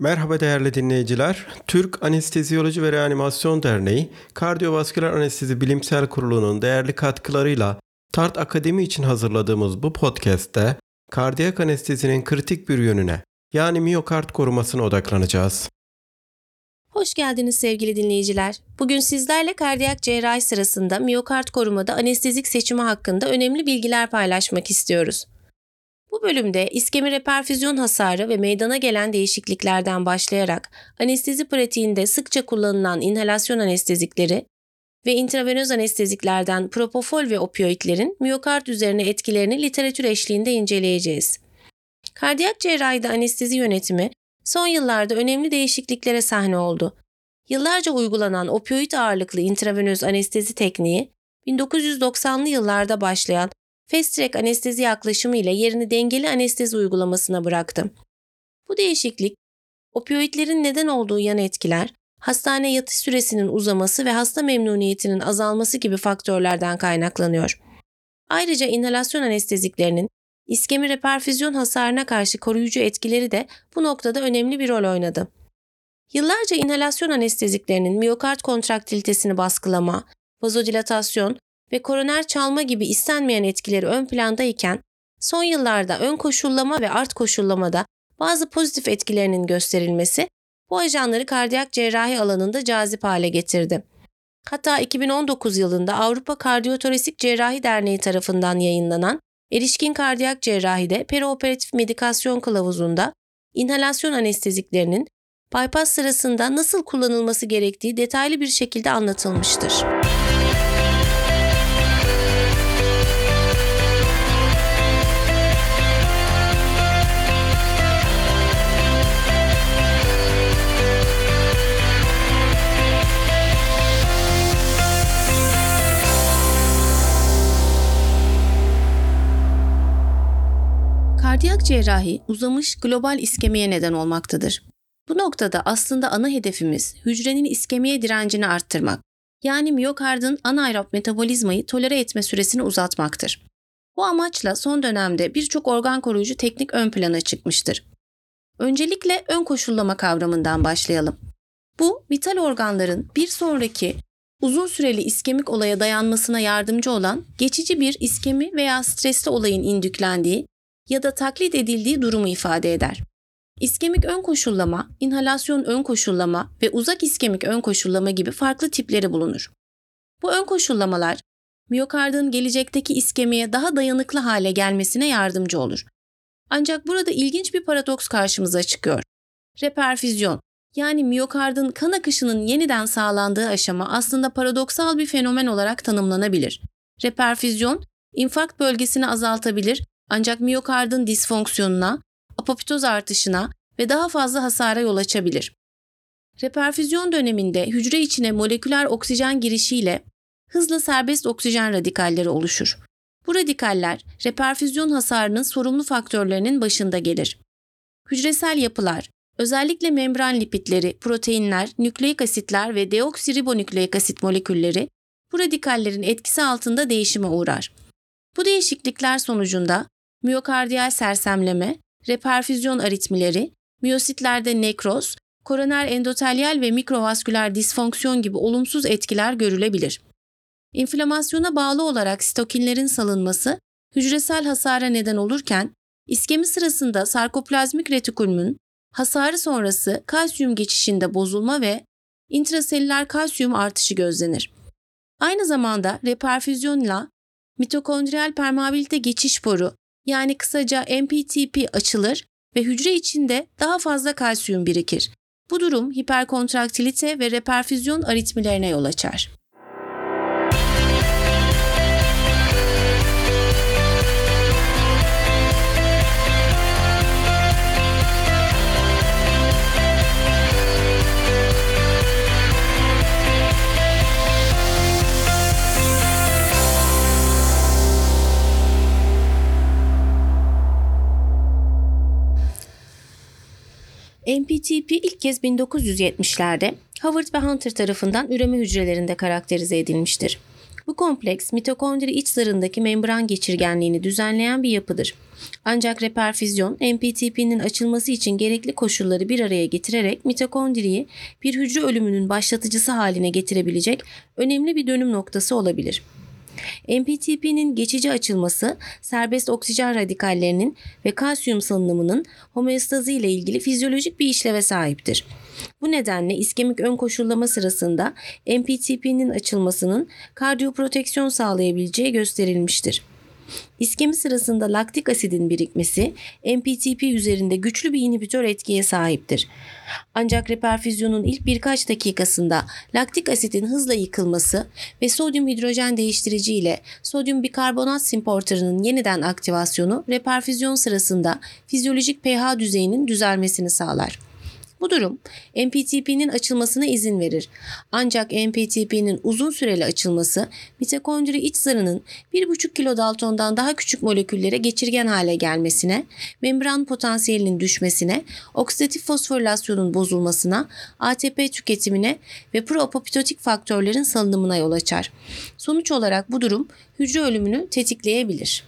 Merhaba değerli dinleyiciler. Türk Anesteziyoloji ve Reanimasyon Derneği, Kardiyovasküler Anestezi Bilimsel Kurulu'nun değerli katkılarıyla TART Akademi için hazırladığımız bu podcast'te kardiyak anestezinin kritik bir yönüne yani miyokard korumasına odaklanacağız. Hoş geldiniz sevgili dinleyiciler. Bugün sizlerle kardiyak cerrahi sırasında miyokard korumada anestezik seçimi hakkında önemli bilgiler paylaşmak istiyoruz. Bu bölümde iskemi reperfüzyon hasarı ve meydana gelen değişikliklerden başlayarak anestezi pratiğinde sıkça kullanılan inhalasyon anestezikleri ve intravenöz anesteziklerden propofol ve opioidlerin miyokard üzerine etkilerini literatür eşliğinde inceleyeceğiz. Kardiyak cerrahide anestezi yönetimi son yıllarda önemli değişikliklere sahne oldu. Yıllarca uygulanan opioid ağırlıklı intravenöz anestezi tekniği 1990'lı yıllarda başlayan fast track anestezi yaklaşımı ile yerini dengeli anestezi uygulamasına bıraktı. Bu değişiklik opioidlerin neden olduğu yan etkiler, hastane yatış süresinin uzaması ve hasta memnuniyetinin azalması gibi faktörlerden kaynaklanıyor. Ayrıca inhalasyon anesteziklerinin iskemi reperfüzyon hasarına karşı koruyucu etkileri de bu noktada önemli bir rol oynadı. Yıllarca inhalasyon anesteziklerinin miyokard kontraktilitesini baskılama, vazodilatasyon ve koroner çalma gibi istenmeyen etkileri ön plandayken, son yıllarda ön koşullama ve art koşullamada bazı pozitif etkilerinin gösterilmesi bu ajanları kardiyak cerrahi alanında cazip hale getirdi. Hatta 2019 yılında Avrupa Kardiyotoresik Cerrahi Derneği tarafından yayınlanan Erişkin Kardiyak Cerrahi'de perioperatif medikasyon kılavuzunda inhalasyon anesteziklerinin bypass sırasında nasıl kullanılması gerektiği detaylı bir şekilde anlatılmıştır. Kardiyak cerrahi uzamış global iskemeye neden olmaktadır. Bu noktada aslında ana hedefimiz hücrenin iskemeye direncini arttırmak. Yani miyokardın anaerob metabolizmayı tolere etme süresini uzatmaktır. Bu amaçla son dönemde birçok organ koruyucu teknik ön plana çıkmıştır. Öncelikle ön koşullama kavramından başlayalım. Bu, vital organların bir sonraki uzun süreli iskemik olaya dayanmasına yardımcı olan geçici bir iskemi veya stresli olayın indüklendiği ya da taklit edildiği durumu ifade eder. İskemik ön koşullama, inhalasyon ön koşullama ve uzak iskemik ön koşullama gibi farklı tipleri bulunur. Bu ön koşullamalar, miyokardın gelecekteki iskemiye daha dayanıklı hale gelmesine yardımcı olur. Ancak burada ilginç bir paradoks karşımıza çıkıyor. Reperfüzyon, yani miyokardın kan akışının yeniden sağlandığı aşama aslında paradoksal bir fenomen olarak tanımlanabilir. Reperfüzyon, infakt bölgesini azaltabilir ancak miyokardın disfonksiyonuna, apoptoz artışına ve daha fazla hasara yol açabilir. Reperfüzyon döneminde hücre içine moleküler oksijen girişiyle hızla serbest oksijen radikalleri oluşur. Bu radikaller reperfüzyon hasarının sorumlu faktörlerinin başında gelir. Hücresel yapılar, özellikle membran lipidleri, proteinler, nükleik asitler ve deoksiribonükleik asit molekülleri bu radikallerin etkisi altında değişime uğrar. Bu değişiklikler sonucunda miyokardiyal sersemleme, reperfüzyon aritmileri, miyositlerde nekroz, koroner endotelyal ve mikrovasküler disfonksiyon gibi olumsuz etkiler görülebilir. İnflamasyona bağlı olarak sitokinlerin salınması hücresel hasara neden olurken, iskemi sırasında sarkoplazmik retikulmun hasarı sonrası kalsiyum geçişinde bozulma ve intraselüler kalsiyum artışı gözlenir. Aynı zamanda reperfüzyonla mitokondriyal permeabilite geçiş boru yani kısaca MPTP açılır ve hücre içinde daha fazla kalsiyum birikir. Bu durum hiperkontraktilite ve reperfüzyon aritmilerine yol açar. MPTP ilk kez 1970'lerde Howard ve Hunter tarafından üreme hücrelerinde karakterize edilmiştir. Bu kompleks mitokondri iç zarındaki membran geçirgenliğini düzenleyen bir yapıdır. Ancak reperfüzyon MPTP'nin açılması için gerekli koşulları bir araya getirerek mitokondriyi bir hücre ölümünün başlatıcısı haline getirebilecek önemli bir dönüm noktası olabilir. MPTP'nin geçici açılması serbest oksijen radikallerinin ve kalsiyum salınımının homeostazı ile ilgili fizyolojik bir işleve sahiptir. Bu nedenle iskemik ön koşullama sırasında MPTP'nin açılmasının kardiyoproteksiyon sağlayabileceği gösterilmiştir. İskemi sırasında laktik asidin birikmesi MPTP üzerinde güçlü bir inhibitör etkiye sahiptir. Ancak reperfüzyonun ilk birkaç dakikasında laktik asidin hızla yıkılması ve sodyum hidrojen değiştirici ile sodyum bikarbonat simporterının yeniden aktivasyonu reperfüzyon sırasında fizyolojik pH düzeyinin düzelmesini sağlar. Bu durum MPTP'nin açılmasına izin verir. Ancak MPTP'nin uzun süreli açılması mitokondri iç zarının 1,5 kilodaltondan daha küçük moleküllere geçirgen hale gelmesine, membran potansiyelinin düşmesine, oksidatif fosforilasyonun bozulmasına, ATP tüketimine ve proapoptotik faktörlerin salınımına yol açar. Sonuç olarak bu durum hücre ölümünü tetikleyebilir.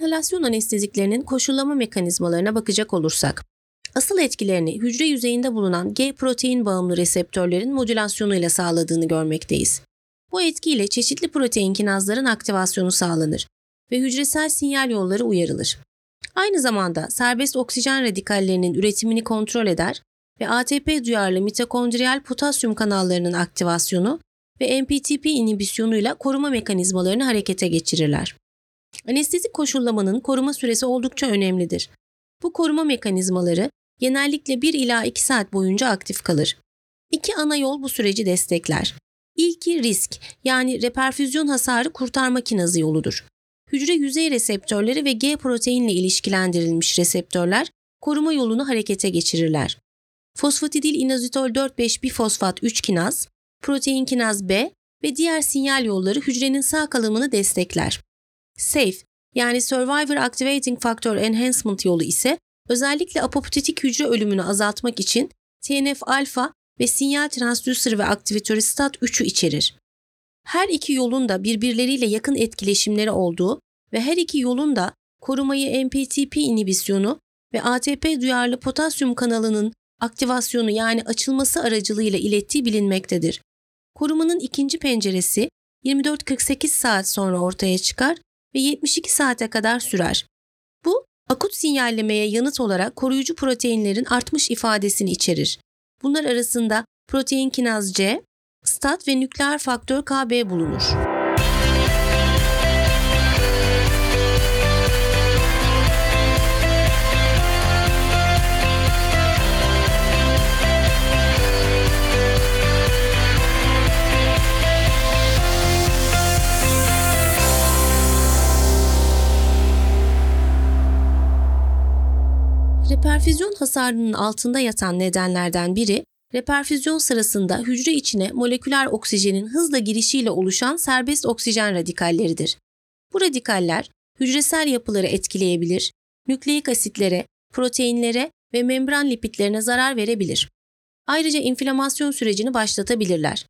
İnhalasyon anesteziklerinin koşullama mekanizmalarına bakacak olursak, asıl etkilerini hücre yüzeyinde bulunan G protein bağımlı reseptörlerin modülasyonuyla sağladığını görmekteyiz. Bu etkiyle çeşitli protein kinazların aktivasyonu sağlanır ve hücresel sinyal yolları uyarılır. Aynı zamanda serbest oksijen radikallerinin üretimini kontrol eder ve ATP duyarlı mitokondriyal potasyum kanallarının aktivasyonu ve MPTP inhibisyonuyla koruma mekanizmalarını harekete geçirirler. Anestezik koşullamanın koruma süresi oldukça önemlidir. Bu koruma mekanizmaları genellikle 1 ila 2 saat boyunca aktif kalır. İki ana yol bu süreci destekler. İlki risk yani reperfüzyon hasarı kurtarma kinazı yoludur. Hücre yüzey reseptörleri ve G proteinle ilişkilendirilmiş reseptörler koruma yolunu harekete geçirirler. Fosfatidil inazitol 4,5 bifosfat 3 kinaz, protein kinaz B ve diğer sinyal yolları hücrenin sağ kalımını destekler. SAFE yani Survivor Activating Factor Enhancement yolu ise özellikle apoptotik hücre ölümünü azaltmak için TNF-alfa ve sinyal transdüser ve aktivatörü STAT3'ü içerir. Her iki yolun da birbirleriyle yakın etkileşimleri olduğu ve her iki yolun da korumayı MPTP inhibisyonu ve ATP duyarlı potasyum kanalının aktivasyonu yani açılması aracılığıyla ilettiği bilinmektedir. Korumanın ikinci penceresi 24-48 saat sonra ortaya çıkar ve 72 saate kadar sürer. Bu akut sinyallemeye yanıt olarak koruyucu proteinlerin artmış ifadesini içerir. Bunlar arasında protein kinaz C, stat ve nükleer faktör KB bulunur. Reperfüzyon hasarının altında yatan nedenlerden biri, reperfüzyon sırasında hücre içine moleküler oksijenin hızla girişiyle oluşan serbest oksijen radikalleridir. Bu radikaller hücresel yapıları etkileyebilir, nükleik asitlere, proteinlere ve membran lipitlerine zarar verebilir. Ayrıca inflamasyon sürecini başlatabilirler.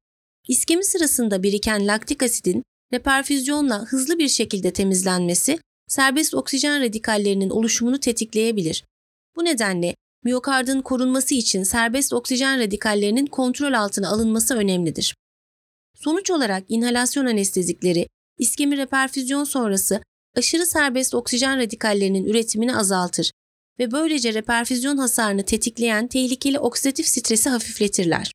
İskemi sırasında biriken laktik asidin reperfüzyonla hızlı bir şekilde temizlenmesi serbest oksijen radikallerinin oluşumunu tetikleyebilir bu nedenle miyokardın korunması için serbest oksijen radikallerinin kontrol altına alınması önemlidir. Sonuç olarak inhalasyon anestezikleri iskemi reperfüzyon sonrası aşırı serbest oksijen radikallerinin üretimini azaltır ve böylece reperfüzyon hasarını tetikleyen tehlikeli oksidatif stresi hafifletirler.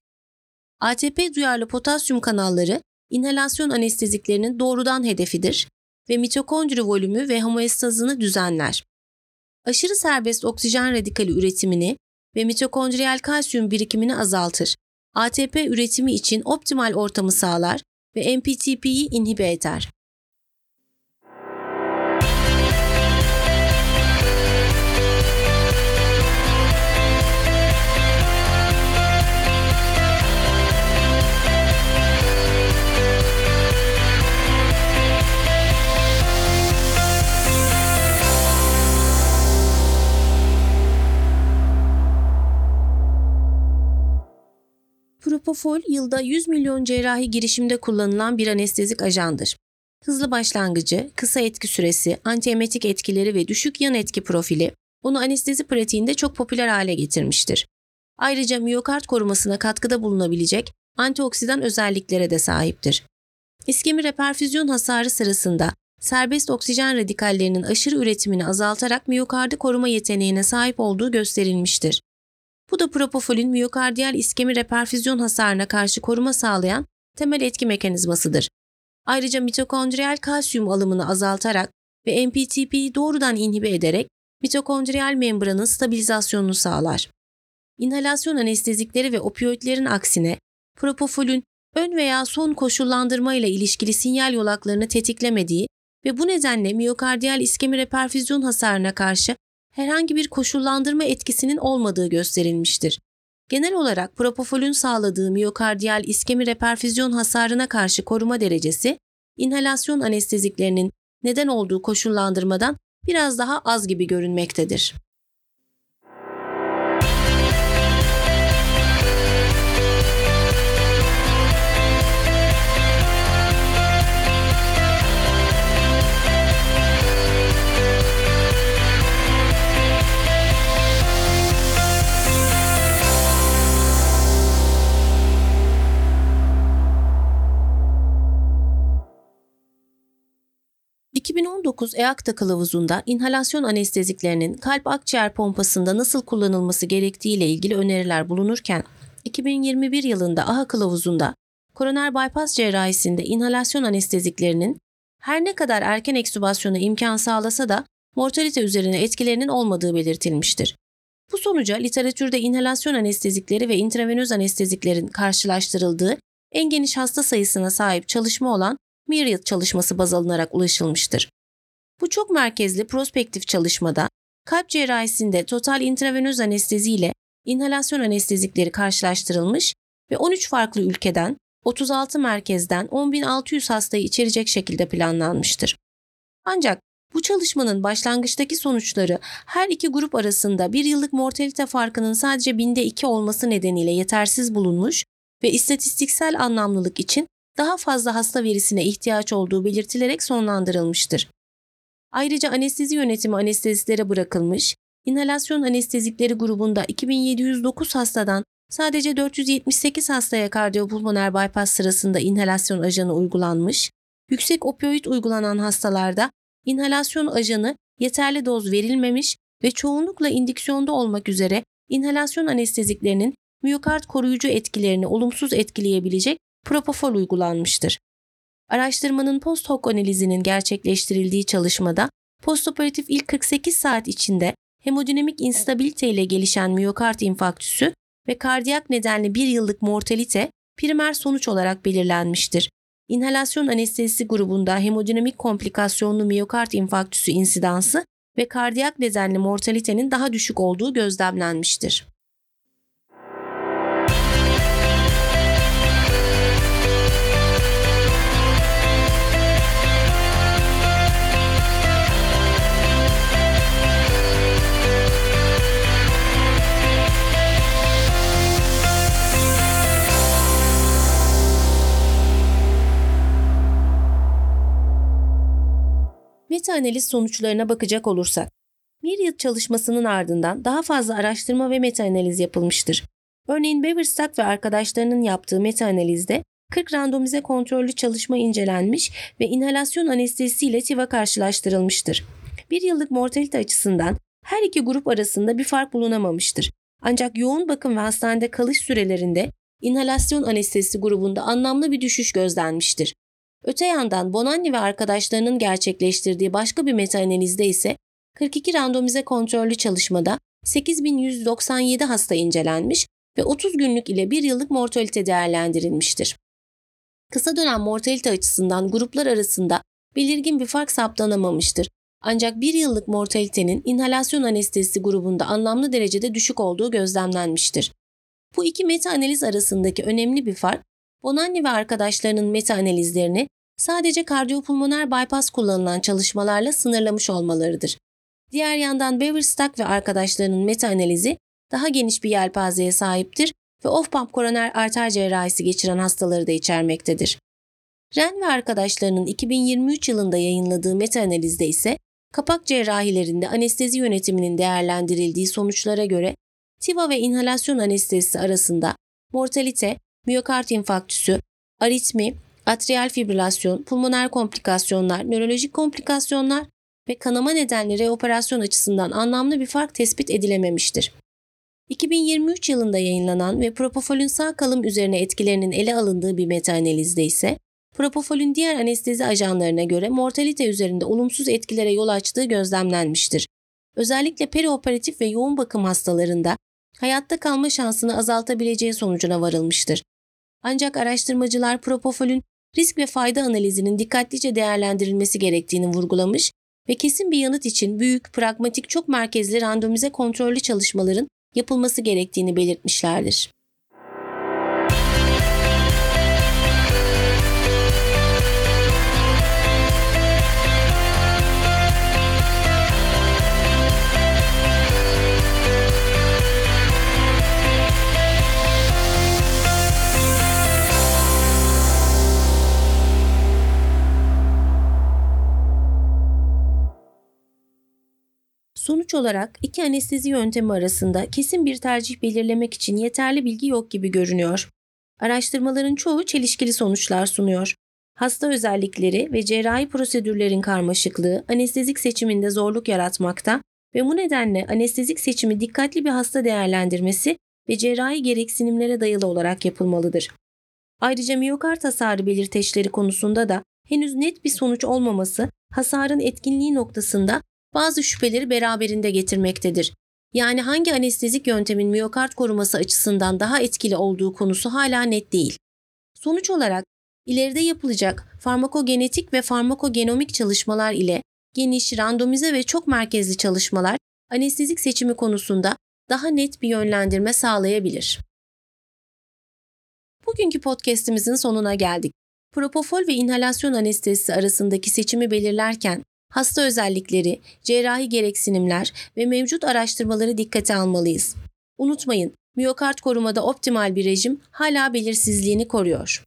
ATP duyarlı potasyum kanalları inhalasyon anesteziklerinin doğrudan hedefidir ve mitokondri volümü ve homeostazını düzenler aşırı serbest oksijen radikali üretimini ve mitokondriyal kalsiyum birikimini azaltır. ATP üretimi için optimal ortamı sağlar ve MPTP'yi inhibe eder. Propofol yılda 100 milyon cerrahi girişimde kullanılan bir anestezik ajandır. Hızlı başlangıcı, kısa etki süresi, antiemetik etkileri ve düşük yan etki profili onu anestezi pratiğinde çok popüler hale getirmiştir. Ayrıca miyokard korumasına katkıda bulunabilecek antioksidan özelliklere de sahiptir. İskemi reperfüzyon hasarı sırasında serbest oksijen radikallerinin aşırı üretimini azaltarak miyokardı koruma yeteneğine sahip olduğu gösterilmiştir. Bu da propofolün miyokardiyal iskemi reperfüzyon hasarına karşı koruma sağlayan temel etki mekanizmasıdır. Ayrıca mitokondriyal kalsiyum alımını azaltarak ve MPTP'yi doğrudan inhibe ederek mitokondriyal membranın stabilizasyonunu sağlar. İnhalasyon anestezikleri ve opioidlerin aksine propofolün ön veya son koşullandırma ile ilişkili sinyal yolaklarını tetiklemediği ve bu nedenle miyokardiyal iskemi reperfüzyon hasarına karşı herhangi bir koşullandırma etkisinin olmadığı gösterilmiştir. Genel olarak propofolün sağladığı miyokardiyal iskemi reperfüzyon hasarına karşı koruma derecesi, inhalasyon anesteziklerinin neden olduğu koşullandırmadan biraz daha az gibi görünmektedir. 2019 EAKTA kılavuzunda inhalasyon anesteziklerinin kalp akciğer pompasında nasıl kullanılması gerektiği ile ilgili öneriler bulunurken, 2021 yılında AHA kılavuzunda koroner bypass cerrahisinde inhalasyon anesteziklerinin her ne kadar erken ekstübasyona imkan sağlasa da mortalite üzerine etkilerinin olmadığı belirtilmiştir. Bu sonuca literatürde inhalasyon anestezikleri ve intravenöz anesteziklerin karşılaştırıldığı en geniş hasta sayısına sahip çalışma olan Myriad çalışması baz alınarak ulaşılmıştır. Bu çok merkezli prospektif çalışmada kalp cerrahisinde total intravenöz anestezi ile inhalasyon anestezikleri karşılaştırılmış ve 13 farklı ülkeden 36 merkezden 10.600 hastayı içerecek şekilde planlanmıştır. Ancak bu çalışmanın başlangıçtaki sonuçları her iki grup arasında bir yıllık mortalite farkının sadece binde iki olması nedeniyle yetersiz bulunmuş ve istatistiksel anlamlılık için daha fazla hasta verisine ihtiyaç olduğu belirtilerek sonlandırılmıştır. Ayrıca anestezi yönetimi anestezilere bırakılmış, inhalasyon anestezikleri grubunda 2709 hastadan sadece 478 hastaya kardiyopulmoner bypass sırasında inhalasyon ajanı uygulanmış, yüksek opioid uygulanan hastalarda inhalasyon ajanı yeterli doz verilmemiş ve çoğunlukla indiksiyonda olmak üzere inhalasyon anesteziklerinin miyokard koruyucu etkilerini olumsuz etkileyebilecek propofol uygulanmıştır. Araştırmanın post hoc analizinin gerçekleştirildiği çalışmada postoperatif ilk 48 saat içinde hemodinamik instabilite ile gelişen miyokard infarktüsü ve kardiyak nedenli bir yıllık mortalite primer sonuç olarak belirlenmiştir. İnhalasyon anestezisi grubunda hemodinamik komplikasyonlu miyokard infarktüsü insidansı ve kardiyak nedenli mortalitenin daha düşük olduğu gözlemlenmiştir. Meta-analiz sonuçlarına bakacak olursak, Myriad çalışmasının ardından daha fazla araştırma ve meta-analiz yapılmıştır. Örneğin Beverstack ve arkadaşlarının yaptığı meta-analizde 40 randomize kontrollü çalışma incelenmiş ve inhalasyon anestezisiyle TIVA karşılaştırılmıştır. Bir yıllık mortalite açısından her iki grup arasında bir fark bulunamamıştır. Ancak yoğun bakım ve hastanede kalış sürelerinde inhalasyon anestezisi grubunda anlamlı bir düşüş gözlenmiştir. Öte yandan Bonanni ve arkadaşlarının gerçekleştirdiği başka bir meta-analizde ise 42 randomize kontrollü çalışmada 8197 hasta incelenmiş ve 30 günlük ile 1 yıllık mortalite değerlendirilmiştir. Kısa dönem mortalite açısından gruplar arasında belirgin bir fark saptanamamıştır. Ancak 1 yıllık mortalitenin inhalasyon anestezisi grubunda anlamlı derecede düşük olduğu gözlemlenmiştir. Bu iki meta analiz arasındaki önemli bir fark, Bonanni ve arkadaşlarının meta analizlerini sadece kardiyopulmoner bypass kullanılan çalışmalarla sınırlamış olmalarıdır. Diğer yandan Beverstack ve arkadaşlarının meta-analizi daha geniş bir yelpazeye sahiptir ve off-pump koroner arter cerrahisi geçiren hastaları da içermektedir. Ren ve arkadaşlarının 2023 yılında yayınladığı meta-analizde ise kapak cerrahilerinde anestezi yönetiminin değerlendirildiği sonuçlara göre TIVA ve inhalasyon anestezisi arasında mortalite, miyokard infarktüsü, aritmi, atrial fibrilasyon, pulmoner komplikasyonlar, nörolojik komplikasyonlar ve kanama nedenleri operasyon açısından anlamlı bir fark tespit edilememiştir. 2023 yılında yayınlanan ve propofolün sağ kalım üzerine etkilerinin ele alındığı bir meta-analizde ise propofolün diğer anestezi ajanlarına göre mortalite üzerinde olumsuz etkilere yol açtığı gözlemlenmiştir. Özellikle perioperatif ve yoğun bakım hastalarında hayatta kalma şansını azaltabileceği sonucuna varılmıştır. Ancak araştırmacılar propofolün risk ve fayda analizinin dikkatlice değerlendirilmesi gerektiğini vurgulamış ve kesin bir yanıt için büyük, pragmatik, çok merkezli randomize kontrollü çalışmaların yapılması gerektiğini belirtmişlerdir. Sonuç olarak iki anestezi yöntemi arasında kesin bir tercih belirlemek için yeterli bilgi yok gibi görünüyor. Araştırmaların çoğu çelişkili sonuçlar sunuyor. Hasta özellikleri ve cerrahi prosedürlerin karmaşıklığı anestezik seçiminde zorluk yaratmakta ve bu nedenle anestezik seçimi dikkatli bir hasta değerlendirmesi ve cerrahi gereksinimlere dayalı olarak yapılmalıdır. Ayrıca miyokard hasarı belirteçleri konusunda da henüz net bir sonuç olmaması hasarın etkinliği noktasında bazı şüpheleri beraberinde getirmektedir. Yani hangi anestezik yöntemin miyokard koruması açısından daha etkili olduğu konusu hala net değil. Sonuç olarak ileride yapılacak farmakogenetik ve farmakogenomik çalışmalar ile geniş, randomize ve çok merkezli çalışmalar anestezik seçimi konusunda daha net bir yönlendirme sağlayabilir. Bugünkü podcast'imizin sonuna geldik. Propofol ve inhalasyon anestezisi arasındaki seçimi belirlerken hasta özellikleri, cerrahi gereksinimler ve mevcut araştırmaları dikkate almalıyız. Unutmayın, miyokard korumada optimal bir rejim hala belirsizliğini koruyor.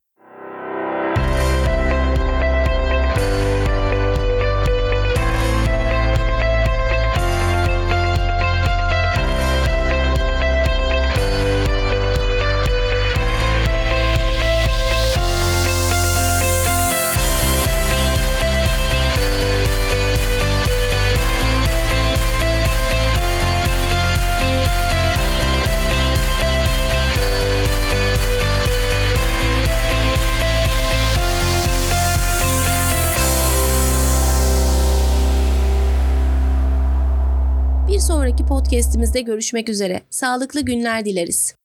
Sonraki podcast'imizde görüşmek üzere. Sağlıklı günler dileriz.